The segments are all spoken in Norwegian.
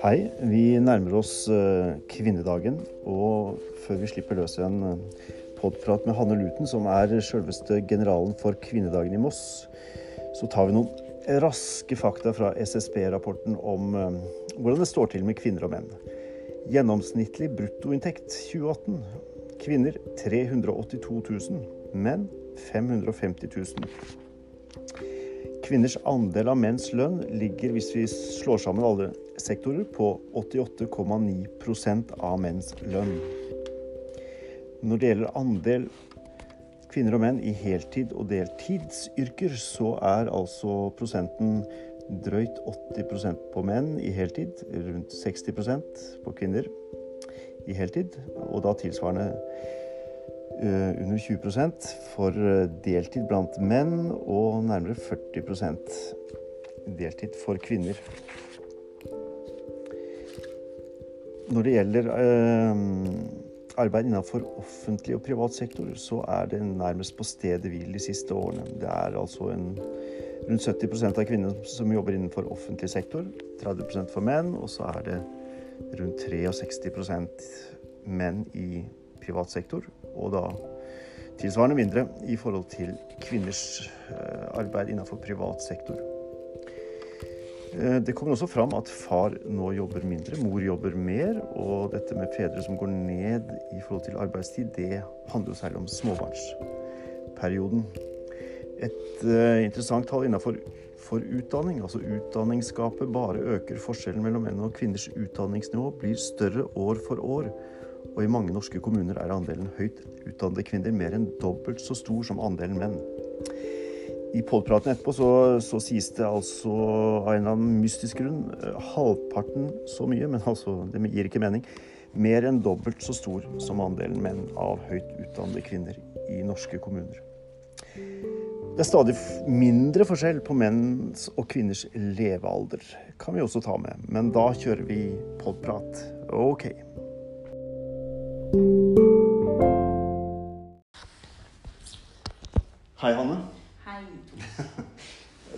Hei. Vi nærmer oss eh, kvinnedagen. Og før vi slipper løs en eh, podprat med Hanne Luten, som er selveste generalen for kvinnedagen i Moss, så tar vi noen raske fakta fra SSB-rapporten om eh, hvordan det står til med kvinner og menn. Gjennomsnittlig bruttoinntekt 2018. Kvinner 382 000. Menn 550 000. Kvinners andel av menns lønn ligger, hvis vi slår sammen alle sektorer, på 88,9% av menns lønn. Når det gjelder andel kvinner og menn i heltid- og deltidsyrker, så er altså prosenten drøyt 80% på menn i heltid, rundt 60% på kvinner i heltid, og da tilsvarende Eh, under 20 for eh, deltid blant menn og nærmere 40% deltid for kvinner. Når det gjelder eh, arbeid innenfor offentlig og privat sektor, så er det nærmest på stedet hvil de siste årene. Det er altså en, rundt 70% av kvinner som jobber innenfor offentlig sektor, 30% for menn, og så er det rundt 63% menn i privat sektor og da tilsvarende mindre i forhold til kvinners eh, arbeid innenfor privat sektor. Eh, det kommer også fram at far nå jobber mindre, mor jobber mer. Og dette med fedre som går ned i forhold til arbeidstid, det handler jo særlig om småbarnsperioden. Et uh, interessant tall innenfor for utdanning, altså utdanningsgapet bare øker forskjellen mellom menn og kvinners utdanningsnivå, blir større år for år. Og i mange norske kommuner er andelen høyt utdannede kvinner mer enn dobbelt så stor som andelen menn. I podpraten etterpå så, så, sies det altså av en eller annen mystisk grunn eh, halvparten så mye, men altså, det gir ikke mening. Mer enn dobbelt så stor som andelen menn av høyt utdannede kvinner i norske kommuner. Det er stadig mindre forskjell på menns og kvinners levealder, kan vi også ta med. Men da kjører vi podprat. Ok. Hei, Hanne.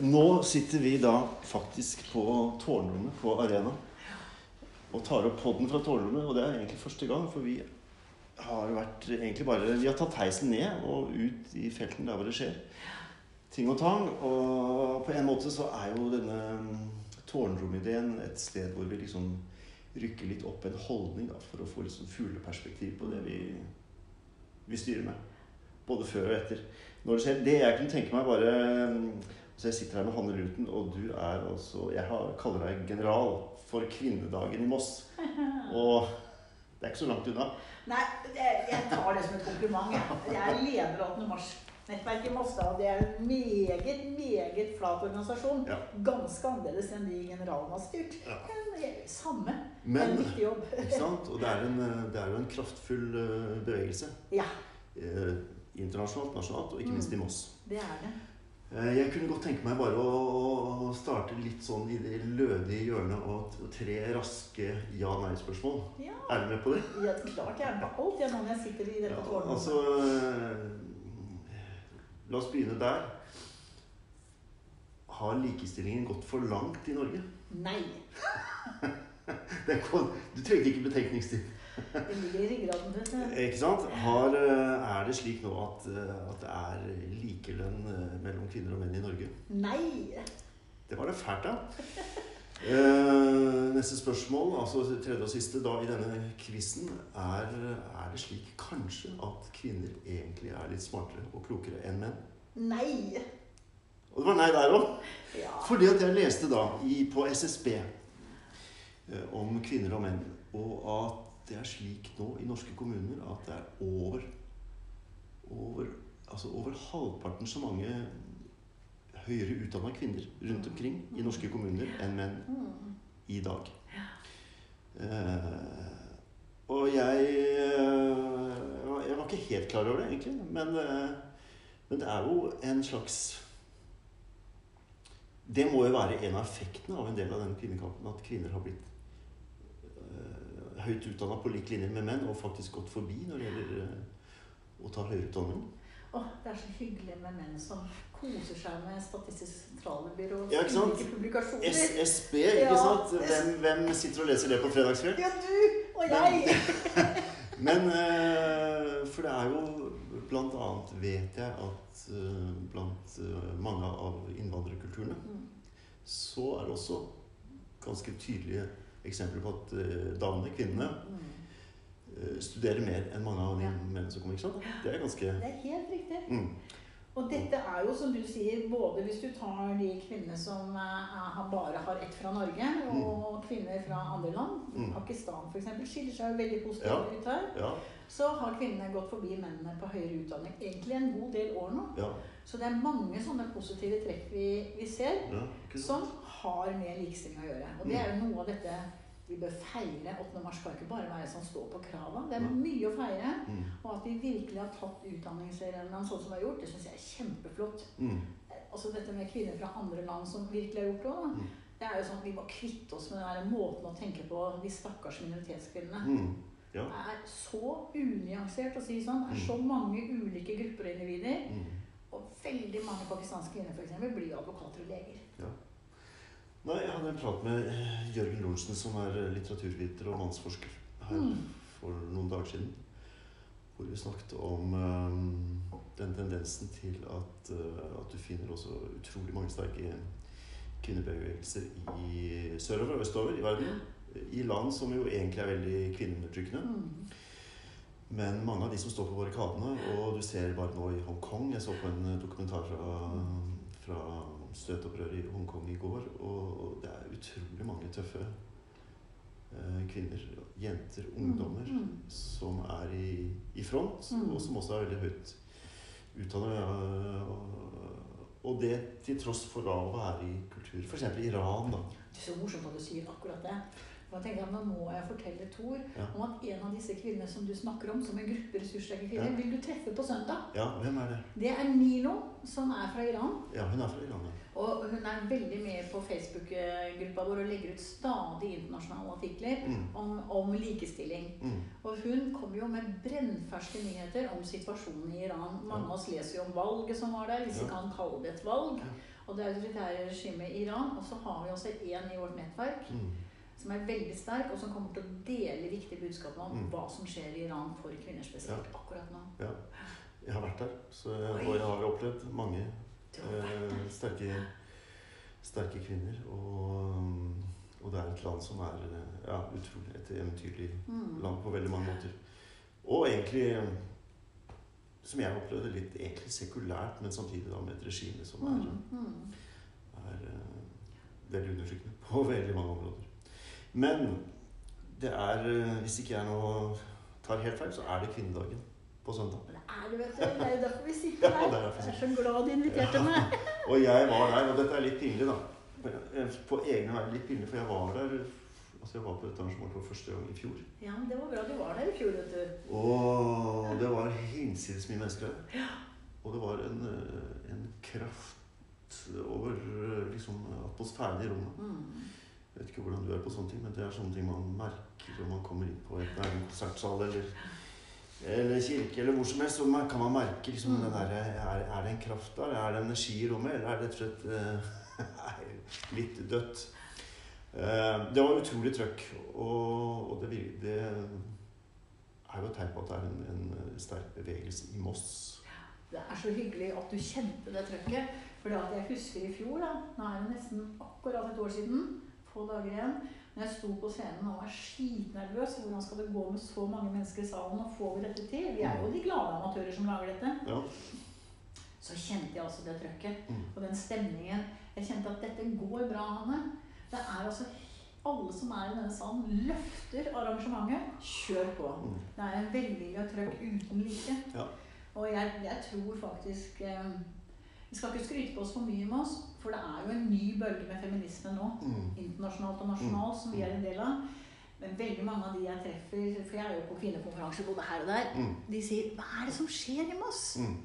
Nå sitter vi da faktisk på tårnrommet på Arena og tar opp podden fra tårnrommet. Og det er egentlig første gang, for vi har vært egentlig bare Vi har tatt heisen ned og ut i felten der hvor det skjer ting og tang. Og på en måte så er jo denne tårnromideen et sted hvor vi liksom rykker litt opp en holdning da, for å få litt sånn fugleperspektiv på det vi, vi, styrer med. Både før og etter. Når det skjer, det jeg kunne tenke meg bare Så jeg sitter her med Hanne Luten, og du er altså Jeg har, kaller deg general for kvinnedagen i Moss. Og det er ikke så langt unna. Nei, jeg tar det som et kompliment. Jeg jeg er leder av 8. mars. Nettverket Mossdal det er en meget, meget flat organisasjon. Ja. Ganske annerledes enn de generalene har styrt. Ja. Samme. Men, en viktig jobb. ikke sant? Og det er, en, det er, jo en kraftfull eh, bevegelse. Ja. Eh, internasjonalt, nasjonalt, og ikke minst i Moss. Det er det. Eh, jeg kunne godt tenke meg bare å starte litt sånn i det lødige hjørnet og tre raske ja-nei-spørsmål. Ja. Er du med på det? Ja, klart jeg er med alt jeg når jeg sitter i dette ja, tårnet. Altså, La oss begynne der. Har likestillingen gått for langt i Norge? Nei. du trengte ikke betenkningstid. Det ligger i ryggraden. Ikke sant? Har, eh, er det slik nå at, eh, at, det er likelønn eh, mellom kvinner og menn i Norge? Nei. Det var det fælt, da. Uh, neste spørsmål, altså tredje og siste da i denne quizen, er, er, det slik kanskje at kvinner egentlig er litt smartere og klokere enn menn? Nei. Og det var nei der òg. Ja. Fordi at jeg leste da i, på SSB uh, om kvinner og menn, og at det er slik nå i norske kommuner at det er over, over, altså over halvparten så mange høyere utdanna kvinner rundt omkring i norske kommuner enn menn i dag. Uh, og jeg uh, Jeg var ikke helt klar over det, egentlig. Men, uh, men, det er jo en slags Det må jo være en av effektene av en del av den kvinnekampen. At kvinner har blitt høyt utdanna på lik linje med menn og faktisk gått forbi når det gjelder å ta høyere utdanning. Åh, det er så hyggelig med menn som koser seg med Statistisk sentralbyrå Ja, ikke sant? publikasjoner. SSB, ikke Ja. sant? Hvem, hvem sitter og leser det på fredagskveld? Ja, du og jeg. Men eh, For det er jo blant annet vet jeg at eh, blant eh, mange av innvandrerkulturene Mm. så er det også ganske tydelige eksempler på at uh, damene, kvinnene, Mm. eh, studerer mer enn mange av de Ja. mennene som kommer. ikke sant? Det er ganske Det er helt riktig. mm, Og dette er jo, som du sier, både hvis du tar de kvinnene som eh, er, bare har ett fra Norge, og kvinner fra andre land. Mm. Pakistan f.eks. skiller seg jo veldig positivt Ja. ut her. Ja. Så har kvinnene gått forbi mennene på høyere utdanning egentlig en god del år nå. ja, Så det er mange sånne positive trekk vi, vi ser som har med likestilling å gjøre. Og det er jo noe av dette vi bør feire. 8. mars Kan ikke bare være sånn stå på krava. Det er mye å feire. Mm, Og at vi virkelig har tatt utdanningsreglene sånn som vi har gjort, det syns jeg er kjempeflott. mm, Altså dette med kvinner fra andre land som virkelig har gjort det òg. Mm. Det er jo sånn at Vi må kvitte oss med den måten å tenke på de stakkars minoritetskvinnene. mm, ja. Det er så unyansert å si sånn. Det er så mange ulike grupper og individer. Mm. Og veldig mange pakistanske kvinner for eksempel, blir advokater og leger. Nei, Jeg hadde en prat med eh, Jørgen Lorentzen, som er eh, litteraturviter og mannsforsker, her Mm. for noen dager siden. Hvor vi snakket om eh, den tendensen til at, uh, at du finner også utrolig mange sterke kvinnebevegelser i sørover og østover i verden. I land som jo egentlig er veldig kvinneundertrykkende. Mm. Men mange av de som står på barrikadene, og du ser bare nå i Hongkong Jeg så på en dokumentar fra, fra støtopprøret i Hongkong i går, og, det er utrolig mange tøffe eh, kvinner, jenter, ungdommer, Mm. som er i, i front, Mm. og som også er veldig høyt utdanna. og, og det til tross for da å være i kultur. F.eks. Iran, da. Det er så morsomt at du sier akkurat det. Jeg tenker at Nå må jeg fortelle Tor Ja. om at en av disse kvinnene som du snakker om, som en gruppe ressurssterke Ja. vil du treffe på søndag. Ja, hvem er det? Det er Nilo, som er fra Iran. Ja, hun er fra Iran. ja. Og hun er veldig med på Facebook-gruppa vår og legger ut stadig internasjonale artikler Mm. om, om likestilling. Mm. Og hun kommer jo med brennferske nyheter om situasjonen i Iran. Mange av oss leser jo om valget som var der, hvis vi Ja. kan kalle det et valg. Ja. Og det autoritære regimet i Iran. Og så har vi også en i vårt nettverk Mm. som er veldig sterk, og som kommer til å dele viktige budskap om Mm. hva som skjer i Iran for kvinner spesielt akkurat nå. Ja. Jeg har vært der, så og jeg har opplevd mange Eh, sterke, sterke kvinner. Og, og det er et land som er eh, ja, utrolig et eventyrlig Mm. land på veldig mange måter. Og egentlig, eh, som jeg opplevde, litt egentlig sekulært, men samtidig da med et regime som er, Mm. Mm. er uh, veldig undertrykkende på veldig mange områder. Men det er, eh, hvis ikke jeg nå tar helt feil, så er det kvinnedagen på søndag. Det er det, vet du. Det er jo derfor vi sitter her. ja, Jeg er så glad du inviterte Ja. meg. Og jeg var der, og dette er litt pinlig, da. På egne vegne litt pinlig, for jeg var der Altså, jeg var på dette arrangementet for første gang i fjor. Ja, men Det var bra du var der i fjor, vet du. Og det var hinsides mye mennesker der. Og det var en, eh, en kraft over eh, liksom, atmosfæren i rommet. Mm. Jeg vet ikke hvordan du er på sånne ting, men det er sånne ting man merker når man kommer inn på et, en konsertsal eller, eller kirke eller hvor som helst. Så kan man merke liksom, Mm. der, er, er det en kraft der? Er det energi i rommet? Eller er det rett og slett eh, litt dødt? Uh, det var utrolig trøkk, og, og det, det er jo et tegn på at det er en, en sterk bevegelse i Moss. Det er så hyggelig at du kjente det trøkket. For jeg husker i fjor, da, nå er det nesten akkurat et år siden, få dager igjen, når jeg sto på scenen og var skitnervøs. Hvordan skal det gå med så mange mennesker i salen, og får vi dette til? Vi er jo de glade amatører som lager dette. Ja. Så kjente jeg altså det trøkket Mm. og den stemningen. Jeg kjente at dette går bra, Hanne. Det er altså alle som er i denne salen, løfter arrangementet. Kjør på. Mm. Det er en velvilja trøkk uten like. Ja. Og jeg, jeg tror faktisk eh, Vi skal ikke skryte på oss for mye med oss, for det er jo en ny bølge med feminisme nå. Mm. Internasjonalt og nasjonalt, som vi er en del av. Men veldig mange av de jeg treffer, for jeg er jo på kvinnekonferanser både her og der, Mm. de sier 'Hva er det som skjer i Moss?' Mm.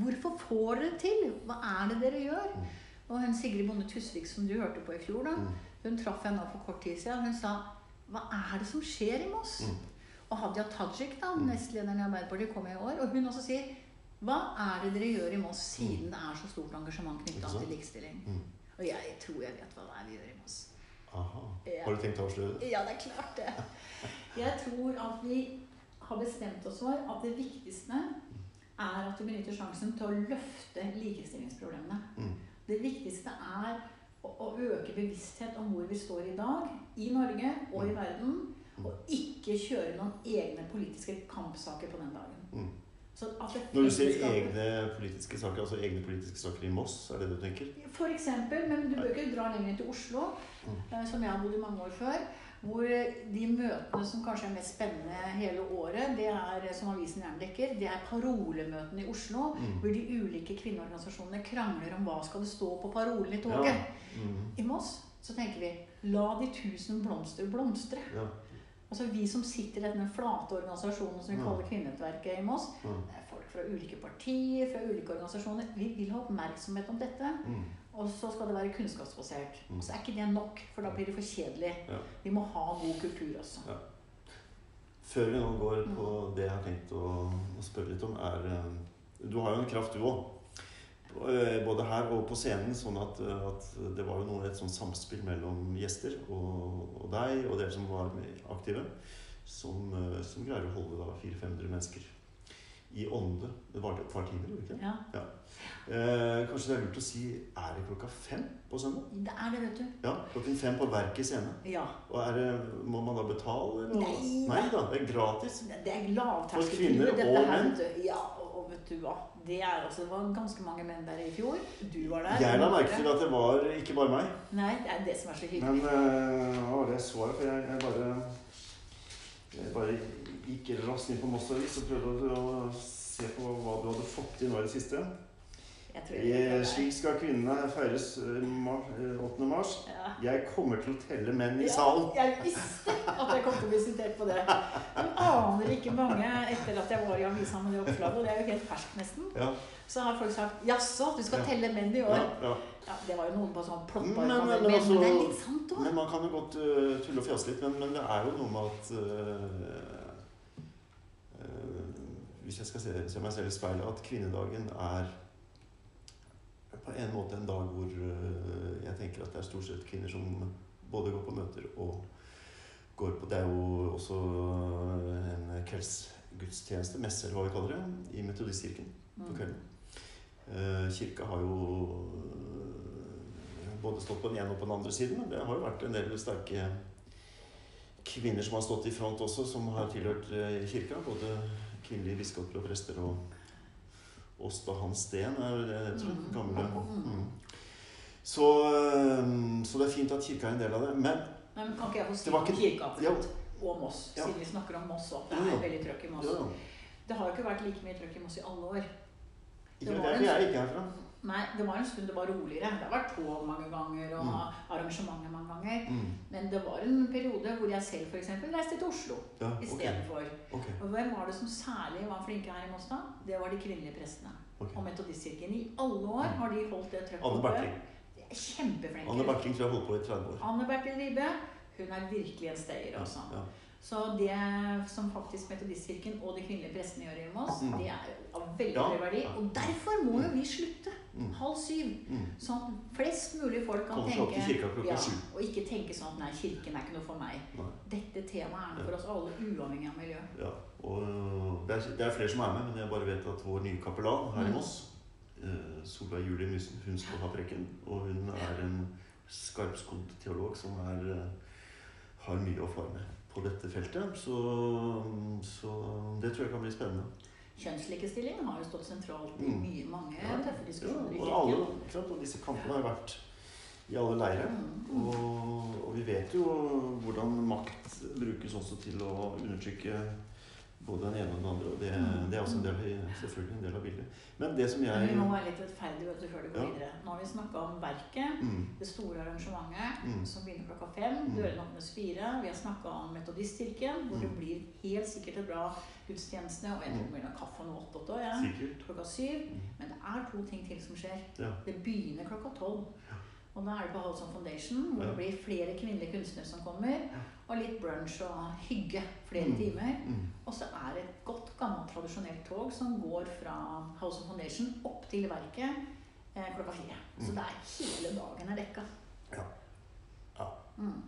Hvorfor får dere det til? Hva er det dere gjør? Mm. Og hun Sigrid Bonde Tusvik som du hørte på i fjor, da, Mm. hun traff jeg nå for kort tid siden. Hun sa hva er det som skjer i Moss? Mm. Og Hadia Tajik, da, Mm. nestlederen i Arbeiderpartiet, kom i år. Og hun også sier Hva er det dere gjør i Moss siden det er så stort engasjement knytta til likestilling? Mm. Og jeg tror jeg vet hva det er vi gjør i Moss. Aha. Har du tenkt å avsløre det? Ja, det er klart det. Jeg tror at vi har bestemt oss for at det viktigste er at vi benytter sjansen til å løfte likestillingsproblemene. Mm. Det viktigste er å, å øke bevissthet om hvor vi står i dag, i Norge og i verden, og ikke kjøre noen egne politiske kampsaker på den dagen. Så at det Når du sier egne politiske saker, altså egne politiske saker i Moss, er det det du tenker? For eksempel, men du bør ikke dra lenger enn til Oslo, Mm. eh, som jeg har bodd i mange år før. Hvor de møtene som kanskje er mest spennende hele året, det er, som avisen gjerne dekker, det er parolemøtene i Oslo. Mm. Hvor de ulike kvinneorganisasjonene krangler om hva skal det stå på parolen i toget. Ja. Mm. I Moss så tenker vi la de tusen blomster blomstre. Ja. Altså Vi som sitter i denne flate organisasjonen som vi kaller Kvinnenettverket i Moss, Ja. det er folk fra ulike partier, fra ulike organisasjoner. Vi vil ha oppmerksomhet om dette. Mm. Og så skal det være kunnskapsbasert. Mm. Og så er ikke det nok, for da blir det for kjedelig. Vi må ha god kultur også. Ja. Før vi nå går på det jeg har tenkt å, å spørre litt om, er eh, Du har jo en kraft, du òg. Både her og på scenen. Sånn at, eh, at det var jo noe, et sånt samspill mellom gjester og, og deg og dere som var aktive, som, eh, som greier å holde da 400-500 mennesker i ånde. Det varte et par timer, gjorde det ikke? Ja, Eh, kanskje det er lurt å si Er det klokka fem på søndag? Det er det, vet du. Ja, klokken fem på Verket scene. Ja. Og er det, Må man da betale? Eller? Nei. Nei da, det er gratis. Det er lavterskeltilbud. For kvinner og menn. Ja, og, vet du hva. Det, er altså, det var ganske mange menn der i fjor. Du var der. Jeg la merke til at det var ikke bare meg. Nei, det er det som er så hyggelig. Men eh, hva var det jeg så her? For jeg, jeg bare Jeg bare gikk raskt inn på Moss Avis og prøvde å se på hva du hadde fått til nå i det siste. Slik skal kvinnene feires eh, mar, eh, 8. mars. Ja. Jeg kommer til å telle menn i Ja, salen. Jeg visste at jeg kom til å bli sitert på det. Du aner ikke mange etter at jeg var i avisa med det oppslaget, og det er jo helt ferskt nesten. Ja, Så har folk sagt 'jaså, du skal telle menn i år'. ja. Ja, Det var jo noen på sånn ploppa Men- men men, altså- men det er litt sant òg. Men man kan jo godt uh, tulle og fjase litt, men, men det er jo noe med at uh, uh, Hvis jeg skal se, se meg selv i speilet, at kvinnedagen er på en måte en dag hvor uh, jeg tenker at det er stort sett kvinner som både går på møter og går på Det er jo også en kveldsgudstjeneste, messe eller hva vi kaller det, i Metodistkirken på Mm. kvelden. Eh, kirka har jo eh, både stått på den ene og på den andre siden. Men det har jo vært en del sterke kvinner som har stått i front også, som har tilhørt eh, kirka. Både kvinnelige biskoper og prester og Åsta Hansten er det jeg tror, Mm. gamle. Mm. Mm. Så, eh, så det er fint at kirka er en del av det. Men Nei, men Kan ikke jeg få Det om ikke- kirka Ja. Og Moss, Ja. siden vi snakker om Moss òg. Det er ja, veldig trøkk i Moss. Det har jo ikke vært like mye trøkk i Moss i alle år. ikke Det er, en- jeg er ikke herfra. Nei, det var en stund det var roligere. Det har vært tog mange ganger og Mm. arrangementer mange ganger. Mm. Men det var en periode hvor jeg selv eksempel reiste til Oslo Ja, istedenfor. okay. Og hvem var det som særlig var flinke her i Mosta? Det var de kvinnelige prestene. Okay. Og Metodistkirken. I alle år har de holdt det trøkket Anne. Bertling. Er Kjempeflinke. Anne Bertling tror jeg har holdt på i 30 år. Anne Bertling Ribe, hun er virkelig en stayer, altså. Ja. Så det som faktisk Metodistkirken og de kvinnelige prestene gjør i Moss, Mm. det er av veldig Ja. høy verdi. Og derfor må jo vi slutte Mm. halv syv. Mm. Sånn at flest mulig folk kan Kommer tenke ja. Og ikke tenke sånn at nei, kirken er ikke noe for meg. Nei. Dette temaet er noe for oss alle, uavhengig av miljø. Ja, og det er, det er flere som er med, men jeg bare vet at vår nye kapellan her i Mm. Moss, eh, Solveig Julie Mysen, hun skal ha prekken. Og hun er en skarpskodd teolog som er, eh, har mye å fare med på dette feltet. Så, så det tror jeg kan bli spennende. Kjønnslikestilling har jo stått sentralt i Mm. mye, mange Ja, tøffe diskusjoner i og, alle, kirken. og disse kampene har vært i alle leirer. Mm. Og, og vi vet jo hvordan makt brukes også til å undertrykke både den ene og den andre. Og det, Mm. det er også en del, selvfølgelig en del av bildet. Men det som Men jeg vi må være litt rettferdige vet du, før det går Ja. videre. Nå har vi snakka om verket, mm, det store arrangementet Mm. som begynner klokka fem. Mm. Dørene åpnes fire. Vi har snakka om Metodistkirken, hvor det Mm. blir helt sikkert et bra gudstjeneste. Og jeg tror det blir noe kaffe og noe åtte òg, ja. Klokka syv. Mm. Men det er to ting til som skjer. Ja. Det begynner klokka tolv. Og nå er det på Holson Foundation, hvor det blir flere kvinnelige kunstnere som kommer. Og litt brunch og hygge flere Mm. timer. Mm. Og så er det et godt, gammelt, tradisjonelt tog som går fra House of Foundation opp til verket eh, klokka fire. Så Mm. det er hele dagen er dekka. Ja. Ja. Mm.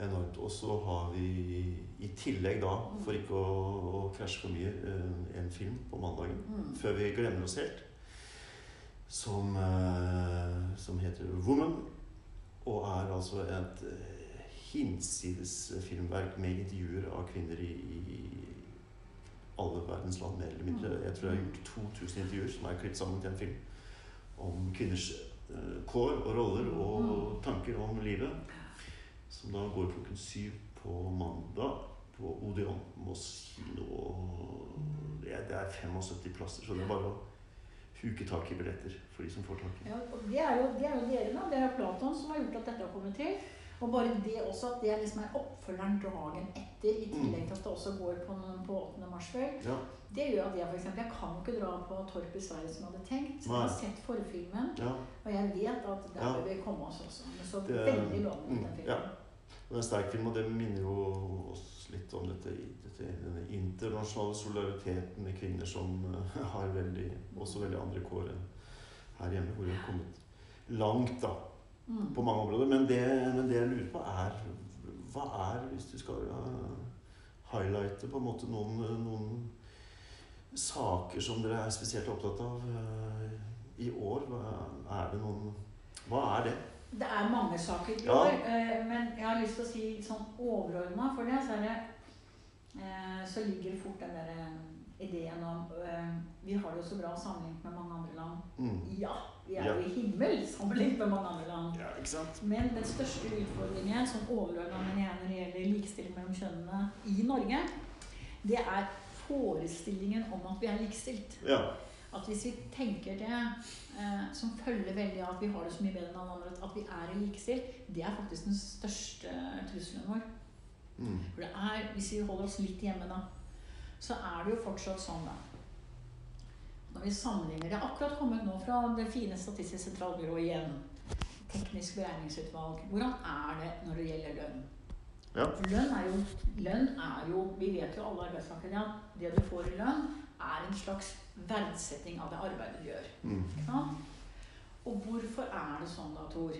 Enormt. Og så har vi i tillegg da, for ikke å, å krasje for mye, eh, en film på mandagen. Mm. Før vi glemmer oss helt. Som, eh, som heter 'Woman'. Og er altså et eh, hinsides filmverk med intervjuer av kvinner i, i alle verdens land, mer eller mindre. Jeg tror jeg har gjort 2000 intervjuer som er klippet sammen til en film om kvinners uh, kår og roller og tanker om livet. Som da går klokken syv på mandag på Odeon Moss kino. Det er 75 plasser, så det er bare å huke tak i billetter for de som får tak i. Ja, og det er, jo, det er jo dere, da. Det er jo Platon som har gjort at dette har kommet til. Og bare det også, at det liksom er oppfølgeren dagen etter, i tillegg til at det også går på, på 8. mars. Ja. Det gjør at jeg eksempel, jeg kan ikke dra på Torp i Sverige som jeg hadde tenkt. Jeg har sett forfilmen, ja. og jeg vet at der Ja. vil vi komme oss også. Men så Det- veldig lovende mm, den filmen. Det er en sterk film, og det minner jo oss litt om dette, dette denne internasjonale solidariteten med kvinner som eh, har veldig, også veldig andre kår enn her hjemme, hvor vi har kommet langt da, Mm. på mange områder. Men det, men det jeg lurer på, er Hva er, hvis du skal highlighte på en måte noen, noen saker som dere er spesielt opptatt av eh, i år? Hva er det noen Hva er det? Det er mange saker i Ja. år, eh, men jeg har lyst til å si sånn overordna for det, så det eh, Så ligger det fort den der eh, ideen om Vi har det jo så bra sammenlignet med mange andre land. Mm. Ja, vi er Ja. jo i himmel sammenlignet med mange andre land. Ja, ikke sant? Men den største utfordringen som overordna mener når det gjelder likestilling mellom kjønnene i Norge, det er forestillingen om at vi er likestilt. Ja. At hvis vi tenker det eh, som følger veldig av at vi har det så mye bedre enn alle andre, at vi er i likestilt, det er faktisk den største trusselen vår. Mm. For det er, Hvis vi holder oss litt hjemme, da, så er det jo fortsatt sånn, da Når vi sammenligner Det er akkurat kommet nå fra det fine Statistisk sentralbyrå igjen. Teknisk beregningsutvalg. Hvordan er det når det gjelder lønn? Ja. Lønn er, jo, lønn er jo Vi vet jo alle arbeidstakere at det du får i lønn, er en slags verdsetting av det arbeidet du gjør. Mm. Og hvorfor er det sånn, da, Tor,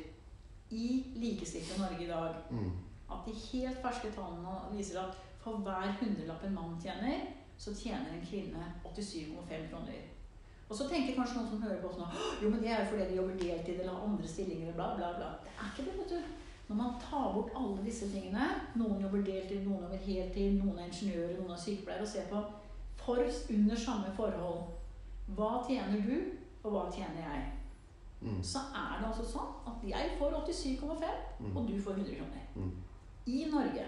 i likestilte Norge i dag, Mm. at de helt ferske tallene viser at for hver hundrelapp en mann tjener, så tjener en kvinne 87,5 kroner. Og så tenker kanskje noen som hører på nå jo, men det er jo fordi de jobber deltid eller har andre stillinger, bla, bla, bla. Det er ikke det, vet du. Når man tar bort alle disse tingene Noen jobber deltid, noen jobber heltid, noen er ingeniører, noen er sykepleiere. Og ser på for under samme forhold. Hva tjener du, og hva tjener jeg? Mm. Så er det altså sånn at jeg får 87,5, Mm. og du får 100 kroner. Mm. I Norge.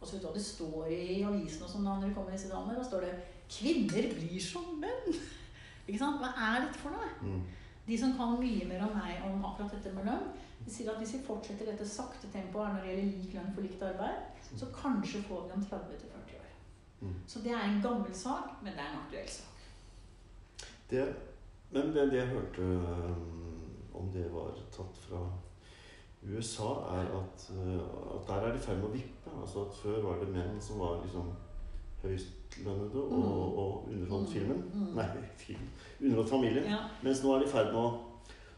Og så vet du hva det står i avisen og sånn når det kommer disse damene? Da står det 'Kvinner blir som menn'. Ikke sant? Hva er dette for noe? Mm. De som kan mye mer om meg om akkurat dette med lønn, de sier at hvis vi fortsetter dette sakte tempoet når det gjelder lik lønn for likt arbeid, så kanskje får vi om 30 til 40 år. Mm. Så det er en gammel sak, men det er en aktuell sak. Det, men det, det jeg hørte um, om det var tatt fra USA, er at, uh, at der er det i ferd med å vippe. Altså at Før var det menn som var liksom høystlønnede og, Mm. og underholdt Mm. filmen. Mm. Nei, film. Underholdt familien. Ja. Mens nå er det i ferd med å,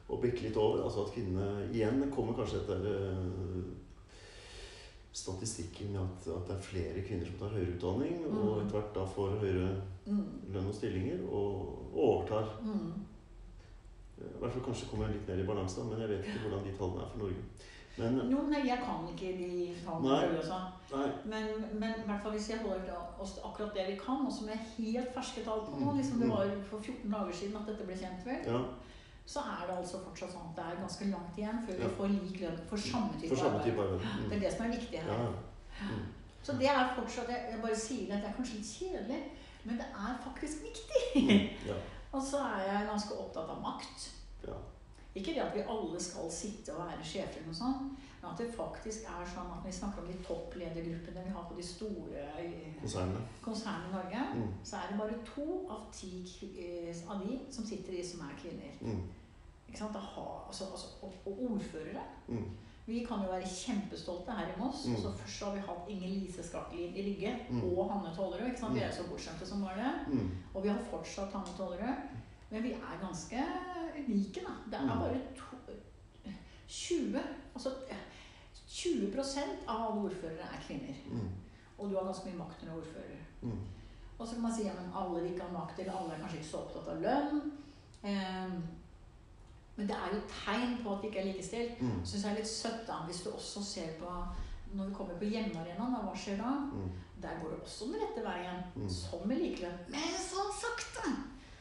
å bikke litt over. Altså at kvinnene igjen kommer kanskje etter uh, statistikken med at, at det er flere kvinner som tar høyere utdanning, og Mm. etter hvert da får høyere Mm. lønn og stillinger, og overtar Mm. I hvert fall kanskje kommer litt mer i balanse, men jeg vet ikke hvordan de tallene er for Norge. Men Jo, nei, jeg kan ikke de tallene Nei. også. nei, Men, men i hvert fall hvis jeg holder oss akkurat det vi kan, og som er helt ferske tall på nå, Mm. liksom det Mm. var for 14 dager siden at dette ble kjent vel, ja, så er det altså fortsatt sånn at det er ganske langt igjen før vi får lik lønn for samme type for samme type arbeid. Det er Mm. det som er viktig her. Mm. Så det er fortsatt Jeg, bare sier at det er kanskje litt kjedelig, men det er faktisk viktig. Mm. ja, og så er jeg ganske opptatt av makt. ja. Ikke det at vi alle skal sitte og være sjefer, noe sånt, men at det faktisk er sånn at når vi snakker om de toppledergruppene vi har på de store Konsernene. konsernene i Norge, Mm. så er det bare to av ti eh, av de som sitter i, som er kvinner. Mm. Ikke sant? Ha, altså, altså, og, og ordførere. Mm. Vi kan jo være kjempestolte her i Moss. Mm. så først har vi hatt Inger Lise Skakkelid i Rygge Mm. og Hanne Tollerød. ikke sant? Vi er Mm. så bortskjemte som var det. Mm. Og vi har fortsatt Hanne Tollerød. Men vi er ganske unike, da. Det er Mm. bare to, 20 Altså 20 av alle ordførere er kvinner. Mm. Og du har ganske mye makt når du er ordfører. Mm. Og så kan man si at alle vil ikke ha makt, eller alle er kanskje ikke så opptatt av lønn. Ehm, men det er jo tegn på at vi ikke er likestilt. Mm. Syns jeg er litt søtt da, hvis du også ser på Når vi kommer på hjemmearenaen, hva skjer da? Mm. Der går det også den rette veien. Mm. Som med likelønn. Men sånn sakte!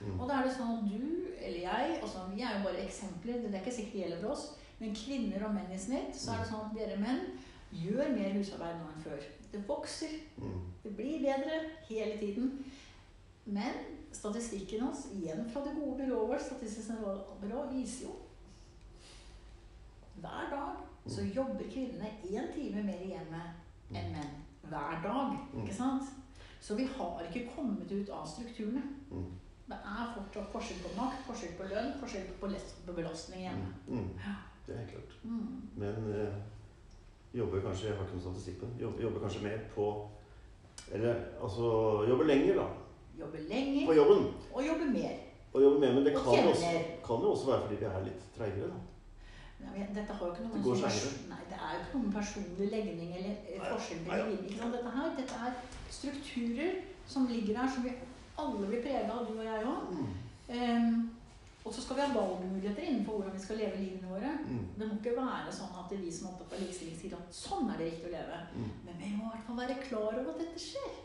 Mm. Og da er det sånn at du eller jeg altså Vi er jo bare eksempler. Det er ikke sikkert det gjelder for oss. Men kvinner og menn i snitt, så er det sånn at dere menn gjør mer husarbeid nå enn før. Det vokser. Mm. Det blir bedre hele tiden. Men statistikken hans, igjen fra det gode byrået vårt, Statistisk sentralbyrå, viser jo Hver dag så jobber kvinnene én time mer i hjemmet enn menn. Hver dag. Mm. Ikke sant? Så vi har ikke kommet ut av strukturene. Mm. Det er fortsatt forskjell på makt, forskjell på lønn, forskjell på belastning hjemme. Mm. Mm. Det er helt klart. Mm. Men eh, jobber kanskje Jeg har ikke noe statistikk på det. Jobber, jobber kanskje mer på Eller altså jobber lenger, da. Jobber På lenger jobben. og jobbe mer. Og jobbe mer, men det kan jo også, kan jo også være fordi vi er litt treigere, da. Nei, men Dette har jo ikke noe Det med går sånn Nei, det er jo ikke noe med personlig legning eller eh, forskjell på sant? Dette her, dette er strukturer som ligger her, som vi alle blir prega av, du og jeg òg. Mm. og så skal vi ha valgmuligheter innenfor hvordan vi skal leve livene våre. Mm. Det må ikke være sånn at vi som er opptatt av likestilling sier at sånn er det riktig å leve. Mm. Men vi må i hvert fall være klar over at dette skjer.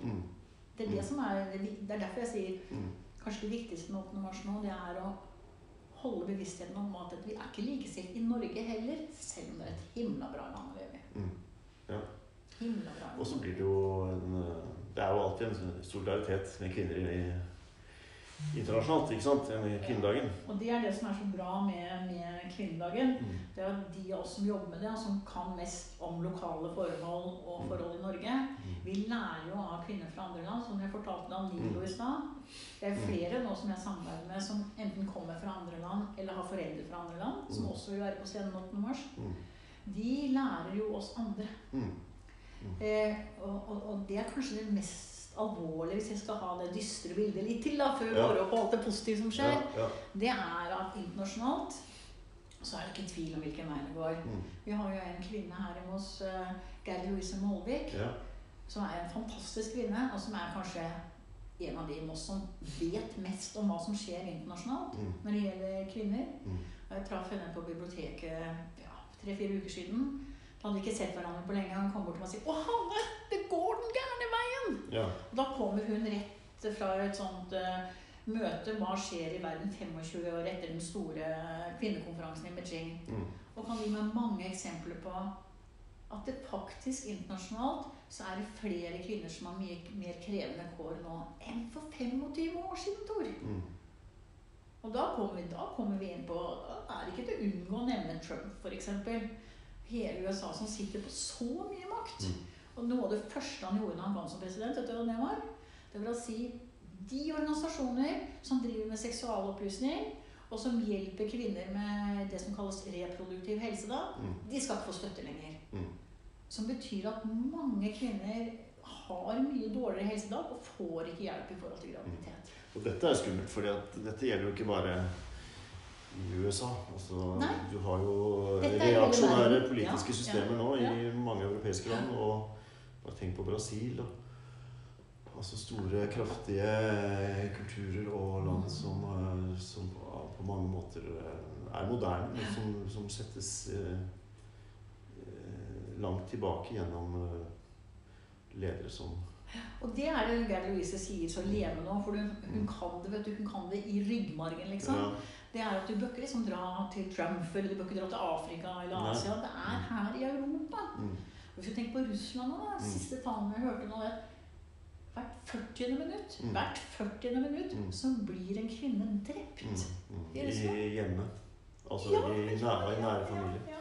Det er, det Mm. som er, det er derfor jeg sier Mm. kanskje det viktigste med Åpne mars nå, det er å holde bevisstheten om at vi er ikke likestilt i Norge heller, selv om det er et himla bra land å leve i. Mm. Ja. Og så blir det jo en eh, Det er jo alltid en solidaritet med kvinner i, internasjonalt, ikke sant? enn i kvinnedagen. Og det er det som er så bra med, med kvinnedagen. Mm. Det er at de av oss som jobber med det, og som kan mest om lokale forhold og forhold i Norge, Mm. vi lærer jo av kvinner fra andre land, som jeg fortalte om Nilo Mm. i stad. Det er Mm. flere nå som jeg samarbeider med, som enten kommer fra andre land eller har foreldre fra andre land, som Mm. også vil være på scenen 8. mars. Mm. De lærer jo oss andre. Mm. Eh, og, og, og det er kanskje det mest alvorlige, hvis jeg skal ha det dystre bildet litt til, da, før vi går opp på alt det positive som skjer. Ja, ja. Det er at internasjonalt så er det ikke tvil om hvilken vei det går. Mm. Vi har jo en kvinne her hjemme hos uh, Geir Louise Målvik, ja. som er en fantastisk kvinne, og som er kanskje en av de i Moss som vet mest om hva som skjer internasjonalt Mm. når det gjelder kvinner. Mm. Jeg traff henne på biblioteket ja, tre-fire uker siden. Da hadde vi ikke sett hverandre på lenge. Han kom bort til meg og sier 'Å, Hanne, det går den gærne veien!' ja. Da kommer hun rett fra et sånt uh, møte Hva skjer i verden 25 år etter den store kvinnekonferansen i Beijing? Mm. Og kan gi meg mange eksempler på at det faktisk internasjonalt så er det flere kvinner som har mye mer krevende kår nå enn for 25 år siden, Tor. Mm. Og da kommer, vi, da kommer vi inn på er det ikke til å unngå å nevne Trump, f.eks. Hele USA som sitter på så mye makt. Mm. Og noe av det første han gjorde da han kom som president, vet du hva det var? Det var å si de organisasjoner som driver med seksualopplysning, og som hjelper kvinner med det som kalles reproduktiv helse, da, Mm. de skal ikke få støtte lenger. Mm. Som betyr at mange kvinner har mye dårligere helse da, og får ikke hjelp i forhold til graviditet. Og dette er skummelt, for dette gjelder jo ikke bare i USA. Altså, du har jo reaksjonære politiske Ja, systemer ja, nå i ja. mange europeiske land. Og bare tenk på Brasil. Og, altså store, kraftige kulturer og land som, eh, som på mange måter eh, er moderne, men som, som settes eh, eh, langt tilbake gjennom eh, ledere som Og det er det Geir Louise sier så levende nå, for hun, hun kan det vet du, hun kan det i ryggmargen, liksom. ja, Det er at du bør ikke liksom dra til Trump eller du bør ikke dra til Afrika eller. Asia. Det er her i Europa. mm, Hvis du tenker på Russland nå, da, Mm. siste tallene jeg hørte nå det Hvert 40. minutt, Mm. hvert 40. minutt Mm. så blir en kvinne drept. mm, I i hjemme. Altså Ja, i nære, i nære familie. ja.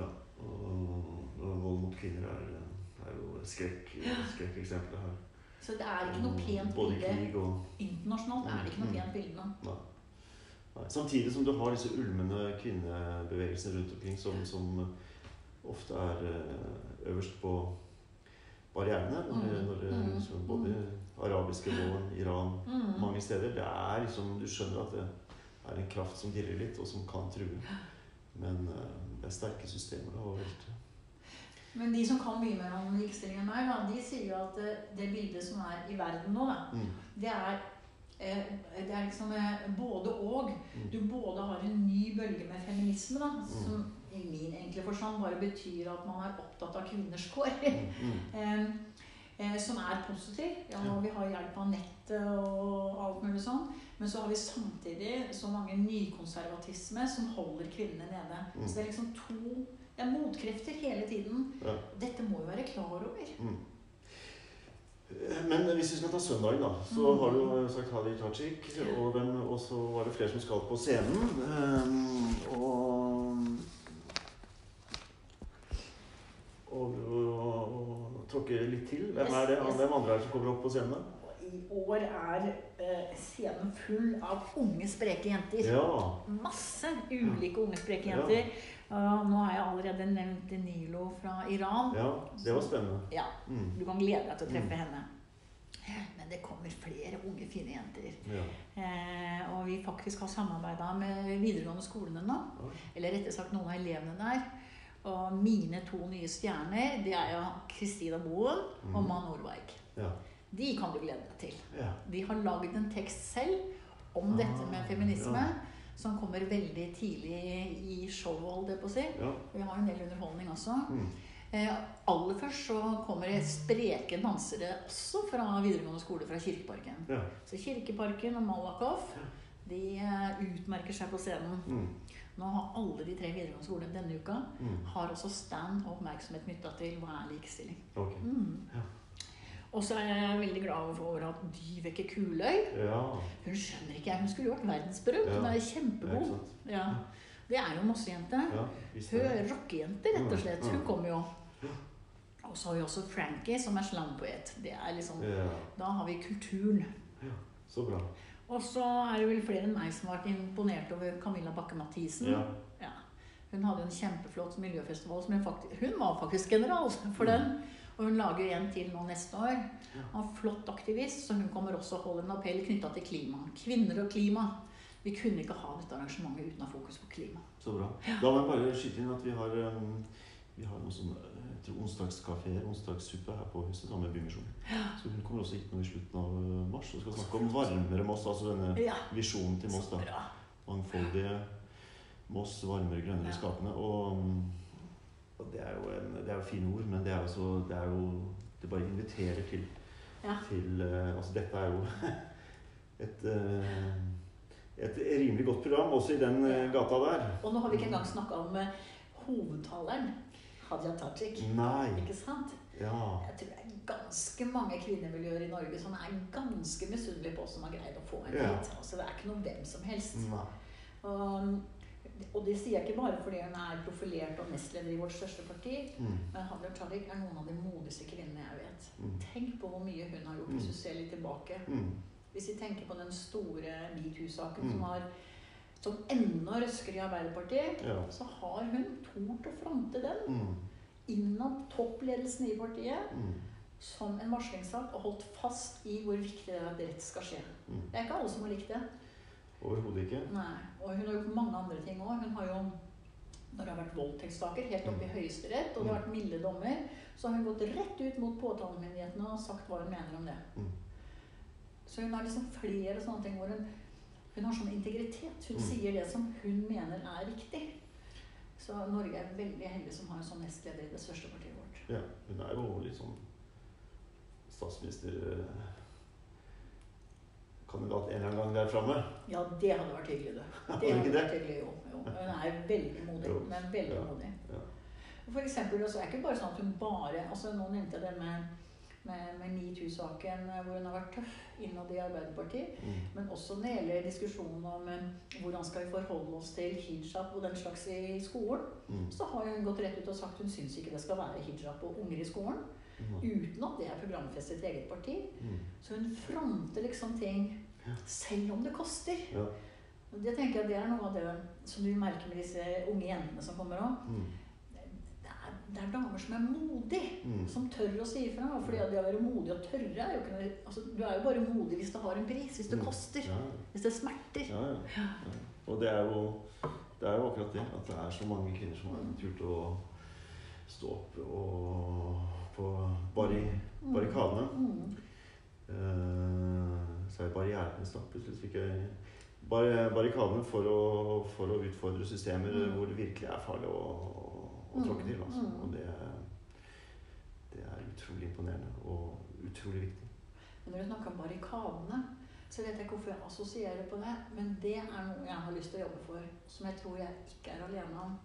Ja, og, og vold mot kvinner er, er jo et skrekk, her. Så det er ikke noe pent Både bilde krig og internasjonalt. er det ikke noe pent bilde nå. Nei. Samtidig som du har disse ulmende kvinnebevegelsene rundt omkring som, som ofte er eh, øverst på barrierene. Når, mm. når mm. liksom, både arabiske våren, Iran, mm. mange steder. Det er liksom, Du skjønner at det er en kraft som dirrer litt, og som kan true. Men uh, det er sterke systemer. Da, overalt. Men de som kan mye mer om likestilling enn meg, de sier jo at det, det, bildet som er i verden nå, da, mm. det er eh, det er liksom både og. Mm. Du både har en ny bølge med feminisme, da, mm. som i min enkle forstand bare betyr at man er opptatt av kvinners kår. um, som er positiv. Ja, vi har hjelp av nettet og alt mulig sånn. Men så har vi samtidig så mange nykonservatisme som holder kvinnene nede. Mm. Så det er liksom to det er motkrefter hele tiden. Dette må vi være klar over. Men hvis vi skal ta søndagen, da, så mm. har du jo sagt Hadi Tajik. Og, og, så var det flere som skal på scenen. Um, og, og, og, tråkke litt til. Hvem er det? Hvem andre er det som kommer opp på scenen? I år er uh, scenen full av unge, spreke jenter. Ja. Masse ulike unge, spreke jenter. Ja. Uh, nå har jeg allerede nevnt Nilo fra Iran. Ja, Det var spennende. Ja, mm. Du kan glede deg til å treffe mm. henne. Men det kommer flere unge, fine jenter. Ja. Eh, og vi faktisk har samarbeida med videregående skolene nå. Ja. Eller rettere sagt noen av elevene der. Og mine to nye stjerner det er jo Kristina Boen mm. og Man Nordberg. Ja. De kan du glede deg til. Ja. De har lagd en tekst selv om ah, dette med feminisme som kommer veldig tidlig i showet, holdt jeg på å si. Ja. Vi har en del underholdning også. Mm. Eh, aller først så kommer det spreke dansere også fra videregående skole fra Kirkeparken. Ja. Så Kirkeparken og Malakoff de eh, utmerker seg på scenen. Mm. Nå har alle de tre videregående skolene denne uka mm. har også stand og oppmerksomhet knytta til hva er likestilling. Okay. Mm. Og så er jeg veldig glad over at Dyveke Kuløy ja. Hun skjønner ikke jeg. Hun skulle jo vært verdensberømt. Hun er kjempegod. Ja. Det er jo Mosse-jente. Ja, hun rockejente, rett og slett. Hun kommer jo. Og så har vi også Frankie, som er slampoet. Det er liksom, Da har vi kulturen. Ja, så bra. Og så er det vel flere enn meg som har vært imponert over Camilla Bakke-Mathisen. Ja. Ja. Hun hadde en kjempeflott miljøfestival. Hun, faktisk, hun var faktisk general for mm. den. Og hun lager en til nå neste år. Hun er flott aktivist, så hun kommer også og holder en appell knytta til klima. Kvinner og klima. Vi kunne ikke ha dette arrangementet uten å ha fokus på klima. Så bra. Da må jeg bare skyte inn at vi har, um, vi har noen sånne onsdagskafeer, onsdagssuppe her på huset sammen med Bymisjonen. Ja. Så hun kommer også hit nå i slutten av uh, mars og skal snakke om varmere Moss. Altså denne ja. visjonen til Moss. da. Mangfoldige Moss, varmere, grønnere ja. skapende. Um, og det er jo, en, det er jo fine ord, men det er, også, det er jo Det bare inviterer til, ja. til uh, Altså, dette er jo et uh, et rimelig godt program, også i den uh, gata der. Og nå har vi ikke engang snakka om hovedtaleren. Hadia Tajik. Nei. Ikke sant? Ja. Jeg tror det er ganske mange kvinnemiljøer i Norge som er ganske misunnelige på oss som har greid å få en ja. hit. Altså, det er ikke noe hvem som helst. Nei. Og, og det sier jeg ikke bare fordi hun er profilert og nestleder i vårt største parti. Mm. Men Hadia Tajik er noen av de modigste kvinnene jeg vet. Mm. Tenk på hvor mye hun har gjort, hvis du mm. ser litt tilbake. Mm. Hvis vi tenker på den store metoo-saken som, har som ennå røsker i Arbeiderpartiet, ja. så har hun tort å fronte den mm. innad toppledelsen i partiet som en varslingssak og holdt fast i hvor viktig det er at rett skal skje. Det er ikke alle som har likt det. Overhodet ikke. Nei. Og hun har gjort mange andre ting òg. Hun har jo når det har vært voldtektssaker helt opp i mm. Høyesterett, og det har vært milde dommer, så har hun gått rett ut mot påtalemyndighetene og sagt hva hun mener om det. Mm. Så hun har liksom flere sånne ting hvor hun, hun har sånn integritet. Hun mm. sier det som hun mener er riktig. Så Norge er veldig heldig som har en sånn nestleder i det største partiet vårt. Ja, hun er jo litt sånn statsminister eh, kandidat en eller annen gang der framme? Ja, det hadde vært hyggelig, det. Det hadde vært hyggelig, jo. jo. Hun er veldig modig. Hun er veldig ja. modig. Ja. For eksempel, det er ikke bare sånn at hun bare altså Nå nevnte jeg det med, med, med metoo-saken, hvor hun har vært tøff innad i Arbeiderpartiet. Mm. Men også når det gjelder diskusjonen om um, hvordan skal vi forholde oss til hijab og den slags i skolen, mm. så har hun gått rett ut og sagt hun syns ikke det skal være hijab og unger i skolen. Uten at det er programfestet i eget parti. Mm. Så hun fronter liksom ting selv om det koster. Ja. Og det tenker jeg det er noe av det som du merker med disse unge jentene som kommer òg. Mm. Det, er- det er damer som er modige, Mm. som tør å si ifra. Fordi det å være modig og tørre er jo ikke noe altså, Du er jo bare modig hvis det har en pris, hvis det koster, hvis det smerter. ja, ja, ja. Og det er, jo, det er jo akkurat det. At det er så mange kvinner som har turt å stå opp og på barri, barrikadene. Mm. Eh, så er barrierene snart plutselig fikk jeg bar- barrikadene for å, for å utfordre systemer Mm. hvor det virkelig er farlig å, å tråkke til. Altså. Mm. Og det, det er utrolig imponerende og utrolig viktig. Men når du snakker om barrikadene, så vet jeg ikke hvorfor jeg assosierer på det. Men det er noe jeg har lyst til å jobbe for, som jeg tror jeg ikke er alene om.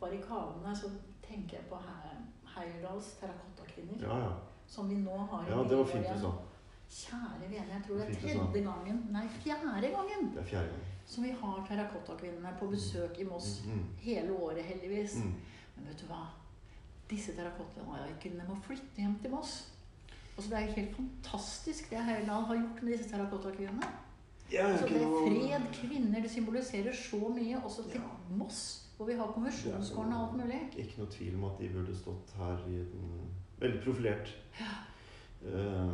Barrikadene, så tenker jeg på He- Heierdals terrakottakvinner. Ja, ja. Som vi nå har i ja det var fint du sa. Kjære vene, jeg tror det er tredje gangen, nei fjerde gangen, Det er fjerde gangen. som vi har terrakottakvinnene på besøk i Moss. Mm, Hele året, heldigvis. mm, mm. Men vet du hva? Disse terrakottakvinnene må flytte hjem til Moss. Altså, det er jo helt fantastisk det Heierdal har gjort med disse terrakottakvinnene. Ja, Altså, det er fred, kvinner, det symboliserer så mye. Også til Ja. Moss, hvor vi har konvensjonsgården og alt mulig. Ikke noe tvil om at de burde stått her i den veldig profilert eh,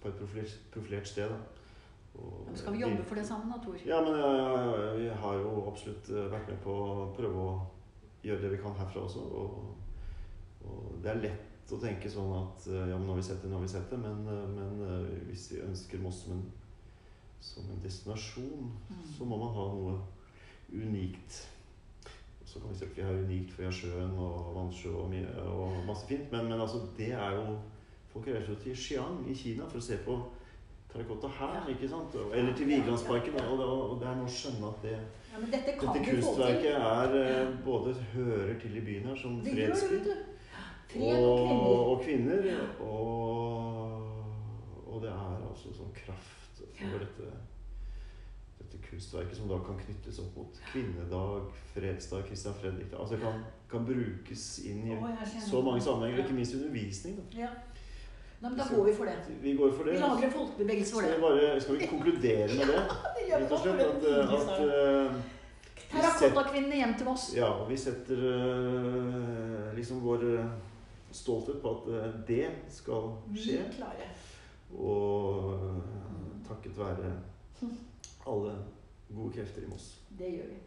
På et profilert, profilert sted. Da. Og Men skal vi jobbe for det sammen, da, Tor? Ja, men ja, ja, ja, vi har jo absolutt eh, vært med på å prøve å gjøre det vi kan herfra også. Og, og det er lett å tenke sånn at eh, ja, men nå har vi sett det, nå har vi sett det. Men, men hvis vi ønsker Moss som en, som en destinasjon, Mm. så må man ha noe unikt. Så kan vi vi har unikt, for sjøen og vannsjø og, og masse fint. Men, men altså, det er jo Folk reiser jo til Xi'an i Kina for å se på terrakotta her, ikke sant? Eller til Vigelandsparken. Og, det- og det er nå å skjønne at det, Ja, men dette dette kunstverket er ja. både hører til i byen her som fredsby. Fred og og, kvinner. Og, og det er altså sånn kraft for dette, dette kunstverket som da kan knyttes opp mot kvinnedag, fredsdag, Christian Fredrik da. Altså kan, kan brukes inn i Å, så mange sammenhenger, Ja. ikke minst undervisning. Da. Ja. Nei, men da går vi for det. Vi går for det. Vi lager en folkebevegelse for det. bare, skal vi konkludere med det, vi rett og slett? At, at eh, Terrakottakvinnene hjem til oss Ja, og vi setter uh, liksom vår eh, stolthet på at uh, det skal skje. Vi klarer. Og takket være alle gode krefter i Moss. Det gjør vi.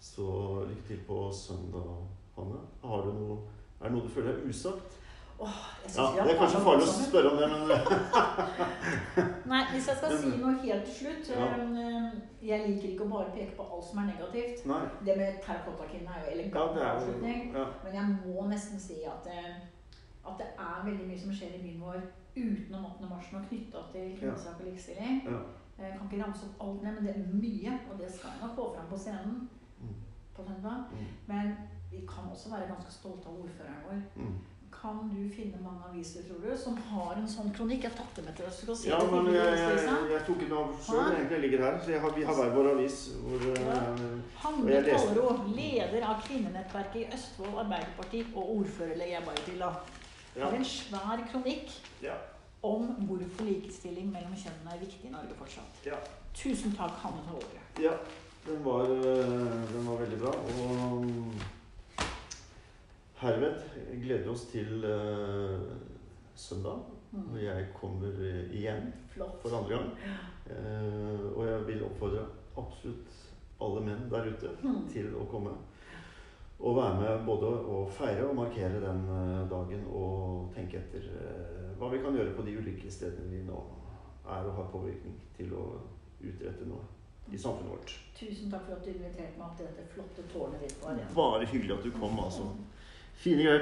Så lykke til på søndag, Hanne. Har du noe, er det noe du føler er usagt? Åh, jeg synes Ja, Det er kanskje farlig å spørre om det, men eh, Nei, hvis jeg skal si noe helt til slutt Ja. eh, Jeg liker ikke å bare peke på alt som er negativt. Nei. Det med terrakottakvinnene er jo elegant ja, avslutning. ja. Men jeg må nesten si at, det, at det er veldig mye som skjer i byen vår utenom 8. mars er knytta til kvinnesak og likestilling. Jeg kan ikke ramse opp alt ned, men det er mye, og det skal jeg nok få fram på scenen Mm, på søndag. mm, Men vi kan også være ganske stolte av ordføreren vår. mm. Kan du finne mange aviser, tror du, som har en sånn kronikk? Jeg tatt det med til deg, så se Ja, det. men hyggelig jeg, jeg, jeg tok den av sjøl. Egentlig ligger her. Så jeg har, vi har hver vår avis. Hvor, eh, Ja. Hanne jeg leder av kvinnenettverket i Østfold Arbeiderparti og ordfører, legger jeg bare til, da. ja. er en svær kronikk Ja. Om hvorfor likestilling mellom kjønnene er viktig i Norge fortsatt. Ja. Tusen takk, Hanne Tollero. Ja, den var, øh, den var veldig bra. Og herved gleder oss til uh, søndag. Mm. Og jeg kommer øh, igjen Flott. for andre gang. Uh, og jeg vil oppfordre absolutt alle menn der ute Mm. til å komme. Og være med både å feire og markere den dagen og tenke etter øh, hva vi kan gjøre på de ulike stedene vi nå er og har påvirkning til å utrette noe i samfunnet vårt. Tusen takk for at du inviterte meg opp til dette flotte tårnet ditt. Bare hyggelig at du kom, altså. Fine greier.